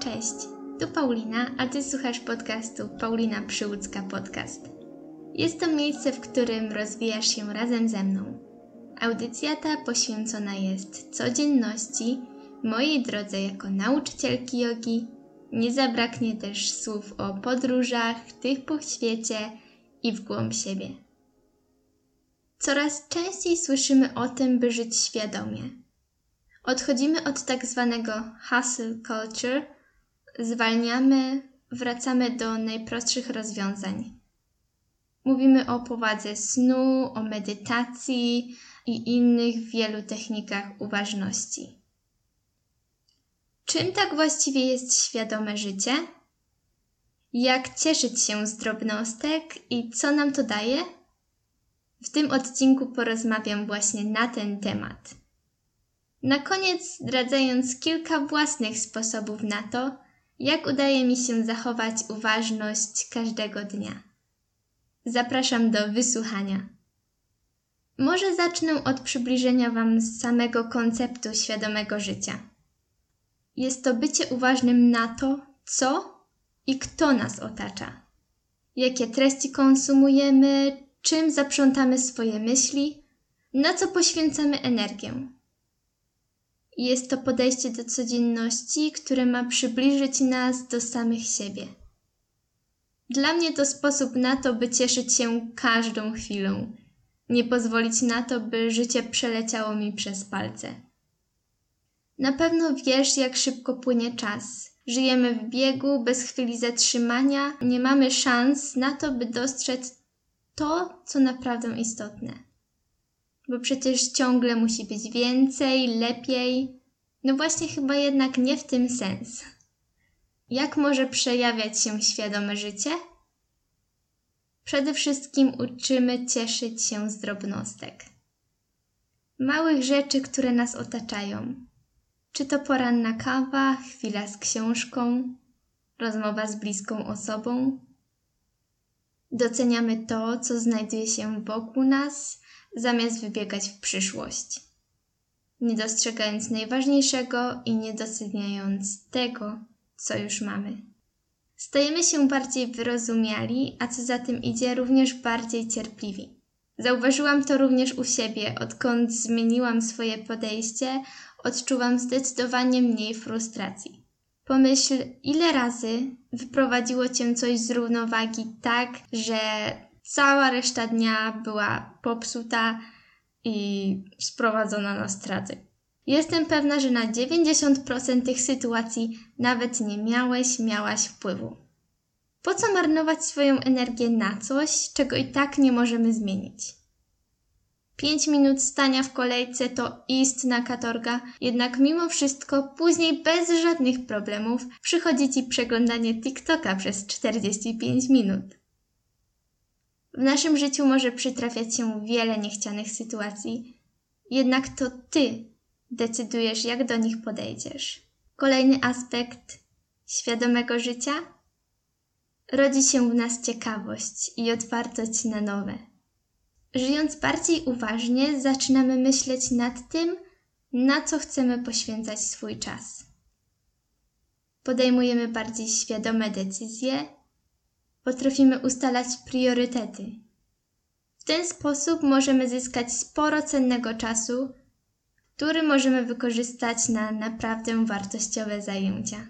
Cześć, tu Paulina, a Ty słuchasz podcastu Paulina Przyłódzka Podcast. Jest to miejsce, w którym rozwijasz się razem ze mną. Audycja ta poświęcona jest codzienności, mojej drodze jako nauczycielki jogi. Nie zabraknie też słów o podróżach, tych po świecie i w głąb siebie. Coraz częściej słyszymy o tym, by żyć świadomie. Odchodzimy od tak zwanego hustle culture, zwalniamy, wracamy do najprostszych rozwiązań. Mówimy o powadze snu, o medytacji i innych wielu technikach uważności. Czym tak właściwie jest świadome życie? Jak cieszyć się z drobnostek i co nam to daje? W tym odcinku porozmawiam właśnie na ten temat. Na koniec zdradzając kilka własnych sposobów na to, jak udaje mi się zachować uważność każdego dnia. Zapraszam do wysłuchania. Może zacznę od przybliżenia Wam samego konceptu świadomego życia. Jest to bycie uważnym na to, co i kto nas otacza, jakie treści konsumujemy, czym zaprzątamy swoje myśli, na co poświęcamy energię. Jest to podejście do codzienności, które ma przybliżyć nas do samych siebie. Dla mnie to sposób na to, by cieszyć się każdą chwilą, nie pozwolić na to, by życie przeleciało mi przez palce. Na pewno wiesz, jak szybko płynie czas. Żyjemy w biegu, bez chwili zatrzymania, nie mamy szans na to, by dostrzec to, co naprawdę istotne. Bo przecież ciągle musi być więcej, lepiej. No właśnie, chyba jednak nie w tym sens. Jak może przejawiać się świadome życie? Przede wszystkim uczymy cieszyć się z drobnostek. Małych rzeczy, które nas otaczają. Czy to poranna kawa, chwila z książką, rozmowa z bliską osobą, Doceniamy to, co znajduje się wokół nas, zamiast wybiegać w przyszłość, nie dostrzegając najważniejszego i nie doceniając tego, co już mamy. Stajemy się bardziej wyrozumiali, a co za tym idzie, również bardziej cierpliwi. Zauważyłam to również u siebie, odkąd zmieniłam swoje podejście, odczuwam zdecydowanie mniej frustracji. Pomyśl, ile razy wyprowadziło cię coś z równowagi tak, że cała reszta dnia była popsuta i sprowadzona na straty. Jestem pewna, że na 90% tych sytuacji nawet nie miałeś, miałaś wpływu. Po co marnować swoją energię na coś, czego i tak nie możemy zmienić? Pięć minut stania w kolejce to istna katorga, jednak mimo wszystko później bez żadnych problemów przychodzi Ci przeglądanie TikToka przez 45 minut. W naszym życiu może przytrafiać się wiele niechcianych sytuacji, jednak to Ty decydujesz, jak do nich podejdziesz. Kolejny aspekt świadomego życia rodzi się w nas ciekawość i otwartość na nowe. Żyjąc bardziej uważnie, zaczynamy myśleć nad tym, na co chcemy poświęcać swój czas. Podejmujemy bardziej świadome decyzje, potrafimy ustalać priorytety. W ten sposób możemy zyskać sporo cennego czasu, który możemy wykorzystać na naprawdę wartościowe zajęcia.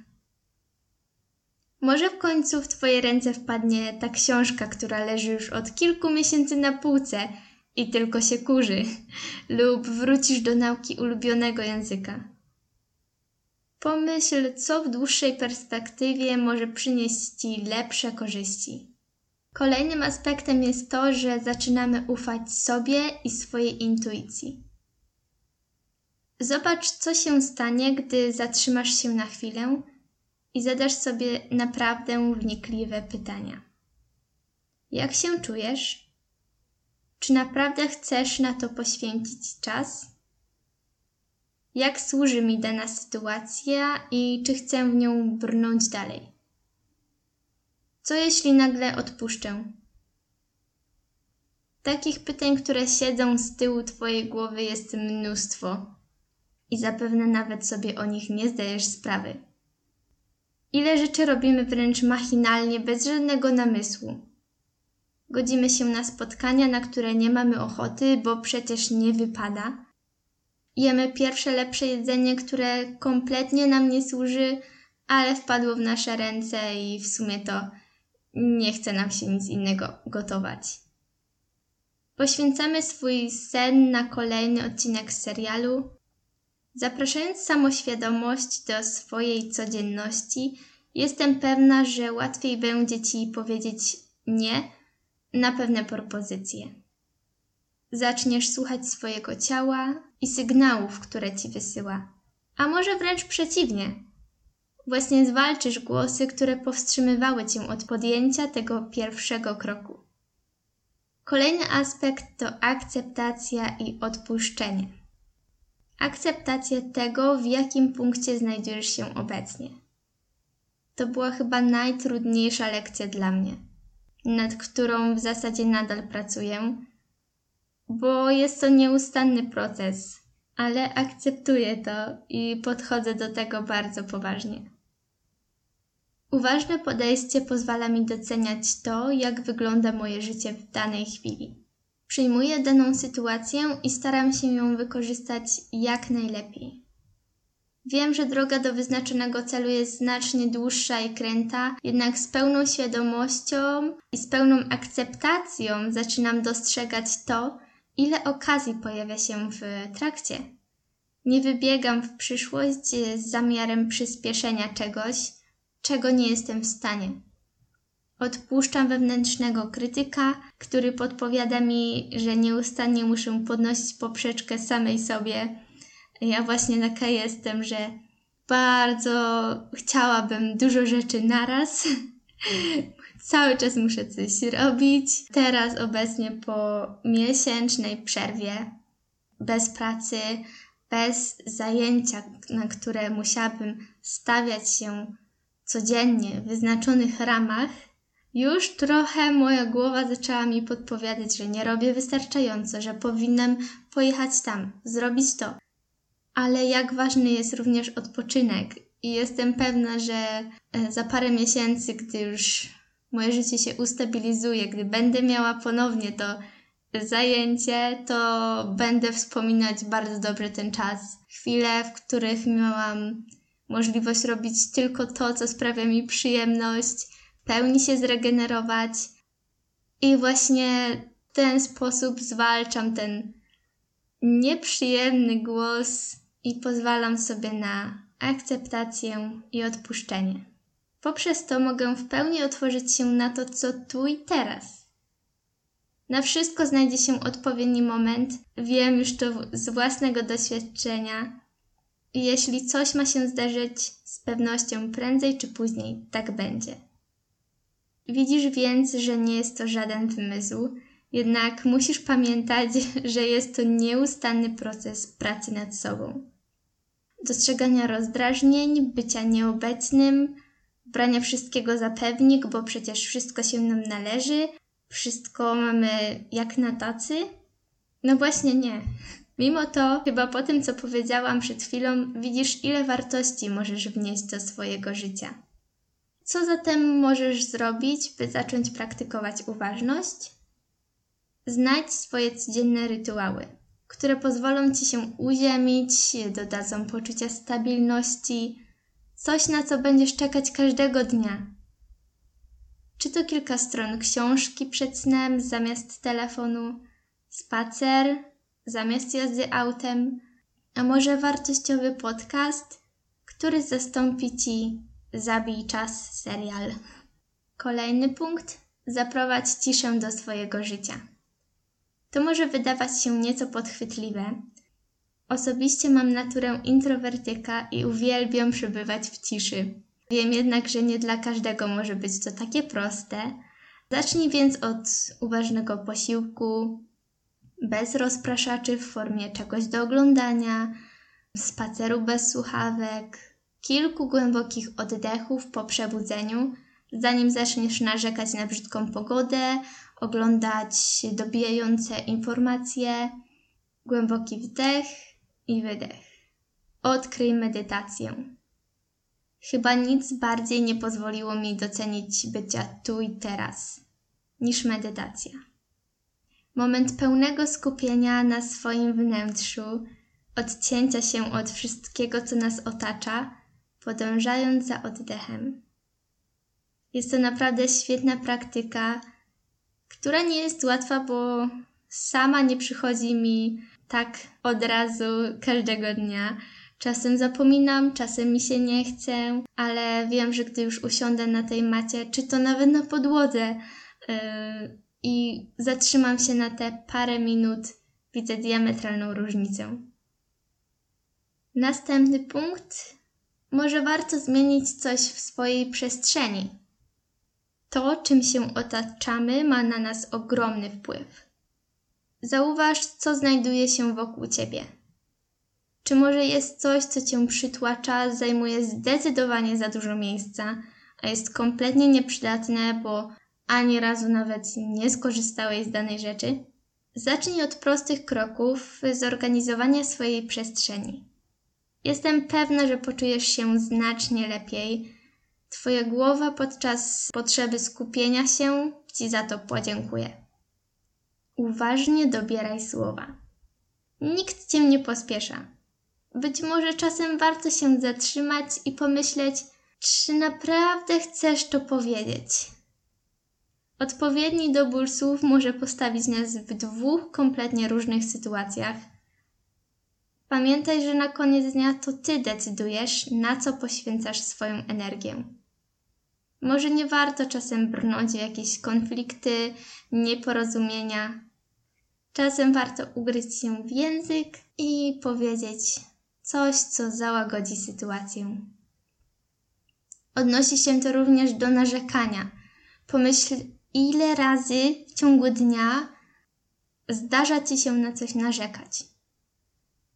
Może w końcu w Twoje ręce wpadnie ta książka, która leży już od kilku miesięcy na półce i tylko się kurzy, lub wrócisz do nauki ulubionego języka. Pomyśl, co w dłuższej perspektywie może przynieść Ci lepsze korzyści. Kolejnym aspektem jest to, że zaczynamy ufać sobie i swojej intuicji. Zobacz, co się stanie, gdy zatrzymasz się na chwilę i zadasz sobie naprawdę wnikliwe pytania. Jak się czujesz? Czy naprawdę chcesz na to poświęcić czas? Jak służy mi dana sytuacja i czy chcę w nią brnąć dalej? Co jeśli nagle odpuszczę? Takich pytań, które siedzą z tyłu Twojej głowy jest mnóstwo i zapewne nawet sobie o nich nie zdajesz sprawy. Ile rzeczy robimy wręcz machinalnie, bez żadnego namysłu. Godzimy się na spotkania, na które nie mamy ochoty, bo przecież nie wypada. Jemy pierwsze lepsze jedzenie, które kompletnie nam nie służy, ale wpadło w nasze ręce i w sumie to nie chce nam się nic innego gotować. Poświęcamy swój sen na kolejny odcinek serialu, zapraszając samoświadomość do swojej codzienności. Jestem pewna, że łatwiej będzie ci powiedzieć nie na pewne propozycje. Zaczniesz słuchać swojego ciała i sygnałów, które ci wysyła, a może wręcz przeciwnie. Właśnie zwalczysz głosy, które powstrzymywały cię od podjęcia tego pierwszego kroku. Kolejny aspekt to akceptacja i odpuszczenie. Akceptacja tego, w jakim punkcie znajdujesz się obecnie. To była chyba najtrudniejsza lekcja dla mnie nad którą w zasadzie nadal pracuję, bo jest to nieustanny proces, ale akceptuję to i podchodzę do tego bardzo poważnie. Uważne podejście pozwala mi doceniać to, jak wygląda moje życie w danej chwili. Przyjmuję daną sytuację i staram się ją wykorzystać jak najlepiej. Wiem, że droga do wyznaczonego celu jest znacznie dłuższa i kręta, jednak z pełną świadomością i z pełną akceptacją zaczynam dostrzegać to, ile okazji pojawia się w trakcie. Nie wybiegam w przyszłość z zamiarem przyspieszenia czegoś, czego nie jestem w stanie. Odpuszczam wewnętrznego krytyka, który podpowiada mi, że nieustannie muszę podnosić poprzeczkę samej sobie ja właśnie taka jestem, że bardzo chciałabym dużo rzeczy naraz. Cały czas muszę coś robić. Teraz obecnie po miesięcznej przerwie, bez pracy, bez zajęcia, na które musiałabym stawiać się codziennie w wyznaczonych ramach, już trochę moja głowa zaczęła mi podpowiadać, że nie robię wystarczająco, że powinnam pojechać tam, zrobić to ale jak ważny jest również odpoczynek. I jestem pewna, że e, za parę miesięcy, gdy już moje życie się ustabilizuje, gdy będę miała ponownie to zajęcie, to będę wspominać bardzo dobrze ten czas. Chwile, w których miałam możliwość robić tylko to, co sprawia mi przyjemność, pełni się zregenerować. I właśnie w ten sposób zwalczam ten nieprzyjemny głos i pozwalam sobie na akceptację i odpuszczenie. Poprzez to mogę w pełni otworzyć się na to, co tu i teraz. Na wszystko znajdzie się odpowiedni moment, wiem już to z własnego doświadczenia. Jeśli coś ma się zdarzyć, z pewnością prędzej czy później tak będzie. Widzisz więc, że nie jest to żaden wymysł, jednak musisz pamiętać, że jest to nieustanny proces pracy nad sobą. Dostrzegania rozdrażnień, bycia nieobecnym, brania wszystkiego za pewnik, bo przecież wszystko się nam należy, wszystko mamy jak na tacy. No właśnie nie. Mimo to, chyba po tym, co powiedziałam przed chwilą, widzisz, ile wartości możesz wnieść do swojego życia. Co zatem możesz zrobić, by zacząć praktykować uważność? Znajdź swoje codzienne rytuały, które pozwolą ci się uziemić, dodadzą poczucia stabilności, coś na co będziesz czekać każdego dnia. Czy to kilka stron książki przed snem zamiast telefonu, spacer zamiast jazdy autem, a może wartościowy podcast, który zastąpi ci Zabij czas serial. Kolejny punkt: zaprowadź ciszę do swojego życia. To może wydawać się nieco podchwytliwe. Osobiście mam naturę introwertyka i uwielbiam przebywać w ciszy. Wiem jednak, że nie dla każdego może być to takie proste. Zacznij więc od uważnego posiłku, bez rozpraszaczy w formie czegoś do oglądania, spaceru bez słuchawek, kilku głębokich oddechów po przebudzeniu, zanim zaczniesz narzekać na brzydką pogodę oglądać dobijające informacje, głęboki wdech i wydech. Odkryj medytację. Chyba nic bardziej nie pozwoliło mi docenić bycia tu i teraz niż medytacja. Moment pełnego skupienia na swoim wnętrzu, odcięcia się od wszystkiego, co nas otacza, podążając za oddechem. Jest to naprawdę świetna praktyka, która nie jest łatwa, bo sama nie przychodzi mi tak od razu każdego dnia. Czasem zapominam, czasem mi się nie chce, ale wiem, że gdy już usiądę na tej macie, czy to nawet na podłodze yy, i zatrzymam się na te parę minut, widzę diametralną różnicę. Następny punkt. Może warto zmienić coś w swojej przestrzeni. To, czym się otaczamy, ma na nas ogromny wpływ. Zauważ, co znajduje się wokół ciebie. Czy może jest coś, co cię przytłacza, zajmuje zdecydowanie za dużo miejsca, a jest kompletnie nieprzydatne, bo ani razu nawet nie skorzystałeś z danej rzeczy? Zacznij od prostych kroków zorganizowania swojej przestrzeni. Jestem pewna, że poczujesz się znacznie lepiej. Twoja głowa podczas potrzeby skupienia się Ci za to podziękuje. Uważnie dobieraj słowa. Nikt cię nie pospiesza. Być może czasem warto się zatrzymać i pomyśleć, czy naprawdę chcesz to powiedzieć. Odpowiedni dobór słów może postawić nas w dwóch kompletnie różnych sytuacjach. Pamiętaj, że na koniec dnia to ty decydujesz, na co poświęcasz swoją energię. Może nie warto czasem brnąć w jakieś konflikty, nieporozumienia. Czasem warto ugryźć się w język i powiedzieć coś, co załagodzi sytuację. Odnosi się to również do narzekania. Pomyśl, ile razy w ciągu dnia zdarza ci się na coś narzekać.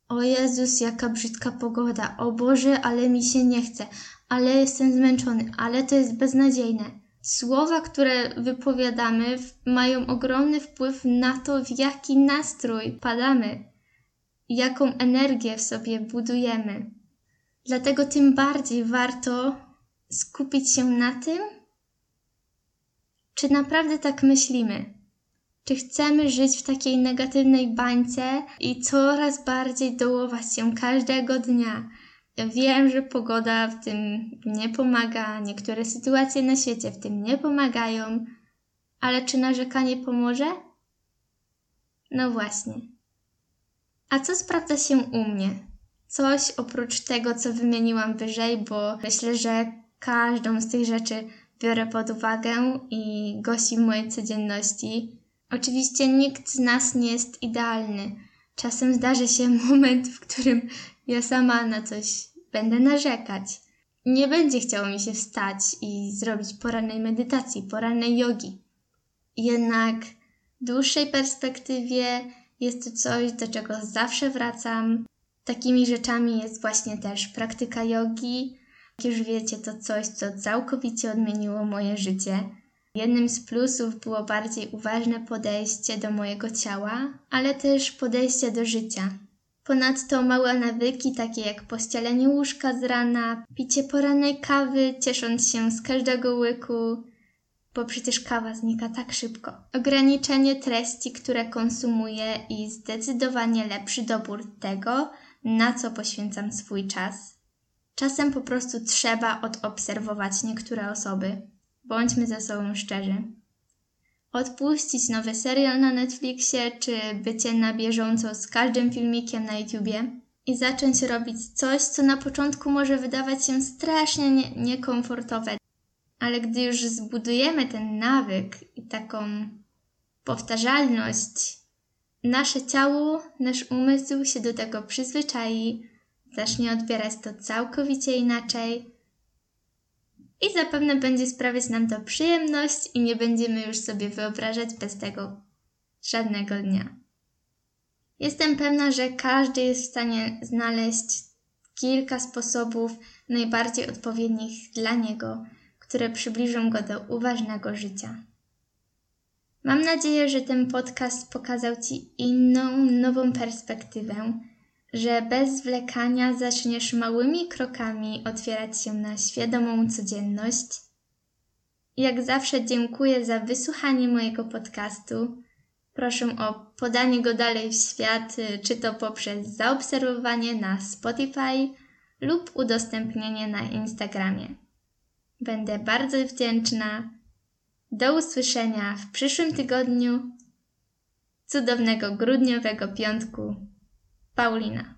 O Jezus, jaka brzydka pogoda. O Boże, ale mi się nie chce. Ale jestem zmęczony. Ale to jest beznadziejne. Słowa, które wypowiadamy, mają ogromny wpływ na to, w jaki nastrój padamy, jaką energię w sobie budujemy. Dlatego tym bardziej warto skupić się na tym, czy naprawdę tak myślimy. Czy chcemy żyć w takiej negatywnej bańce i coraz bardziej dołować się każdego dnia? Wiem, że pogoda w tym nie pomaga, niektóre sytuacje na świecie w tym nie pomagają, ale czy narzekanie pomoże? No właśnie. A co sprawdza się u mnie? Coś oprócz tego, co wymieniłam wyżej, bo myślę, że każdą z tych rzeczy biorę pod uwagę i gości w mojej codzienności. Oczywiście nikt z nas nie jest idealny. Czasem zdarzy się moment, w którym ja sama na coś będę narzekać. Nie będzie chciało mi się wstać i zrobić porannej medytacji, porannej jogi. Jednak w dłuższej perspektywie jest to coś, do czego zawsze wracam. Takimi rzeczami jest właśnie też praktyka jogi. Jak już wiecie, to coś, co całkowicie odmieniło moje życie. Jednym z plusów było bardziej uważne podejście do mojego ciała, ale też podejście do życia. Ponadto małe nawyki, takie jak pościelenie łóżka z rana, picie porannej kawy, ciesząc się z każdego łyku, bo przecież kawa znika tak szybko. Ograniczenie treści, które konsumuję i zdecydowanie lepszy dobór tego, na co poświęcam swój czas. Czasem po prostu trzeba odobserwować niektóre osoby. Bądźmy ze sobą szczerzy. Odpuścić nowy serial na Netflixie, czy bycie na bieżąco z każdym filmikiem na YouTubie i zacząć robić coś, co na początku może wydawać się strasznie nie niekomfortowe, ale gdy już zbudujemy ten nawyk i taką powtarzalność, nasze ciało, nasz umysł się do tego przyzwyczai, zacznie odbierać to całkowicie inaczej i zapewne będzie sprawiać nam to przyjemność i nie będziemy już sobie wyobrażać bez tego żadnego dnia. Jestem pewna, że każdy jest w stanie znaleźć kilka sposobów najbardziej odpowiednich dla niego, które przybliżą go do uważnego życia. Mam nadzieję, że ten podcast pokazał Ci inną, nową perspektywę, że bez zwlekania zaczniesz małymi krokami otwierać się na świadomą codzienność. Jak zawsze dziękuję za wysłuchanie mojego podcastu. Proszę o podanie go dalej w świat, czy to poprzez zaobserwowanie na Spotify lub udostępnienie na Instagramie. Będę bardzo wdzięczna. Do usłyszenia w przyszłym tygodniu. Cudownego grudniowego piątku. Paulina.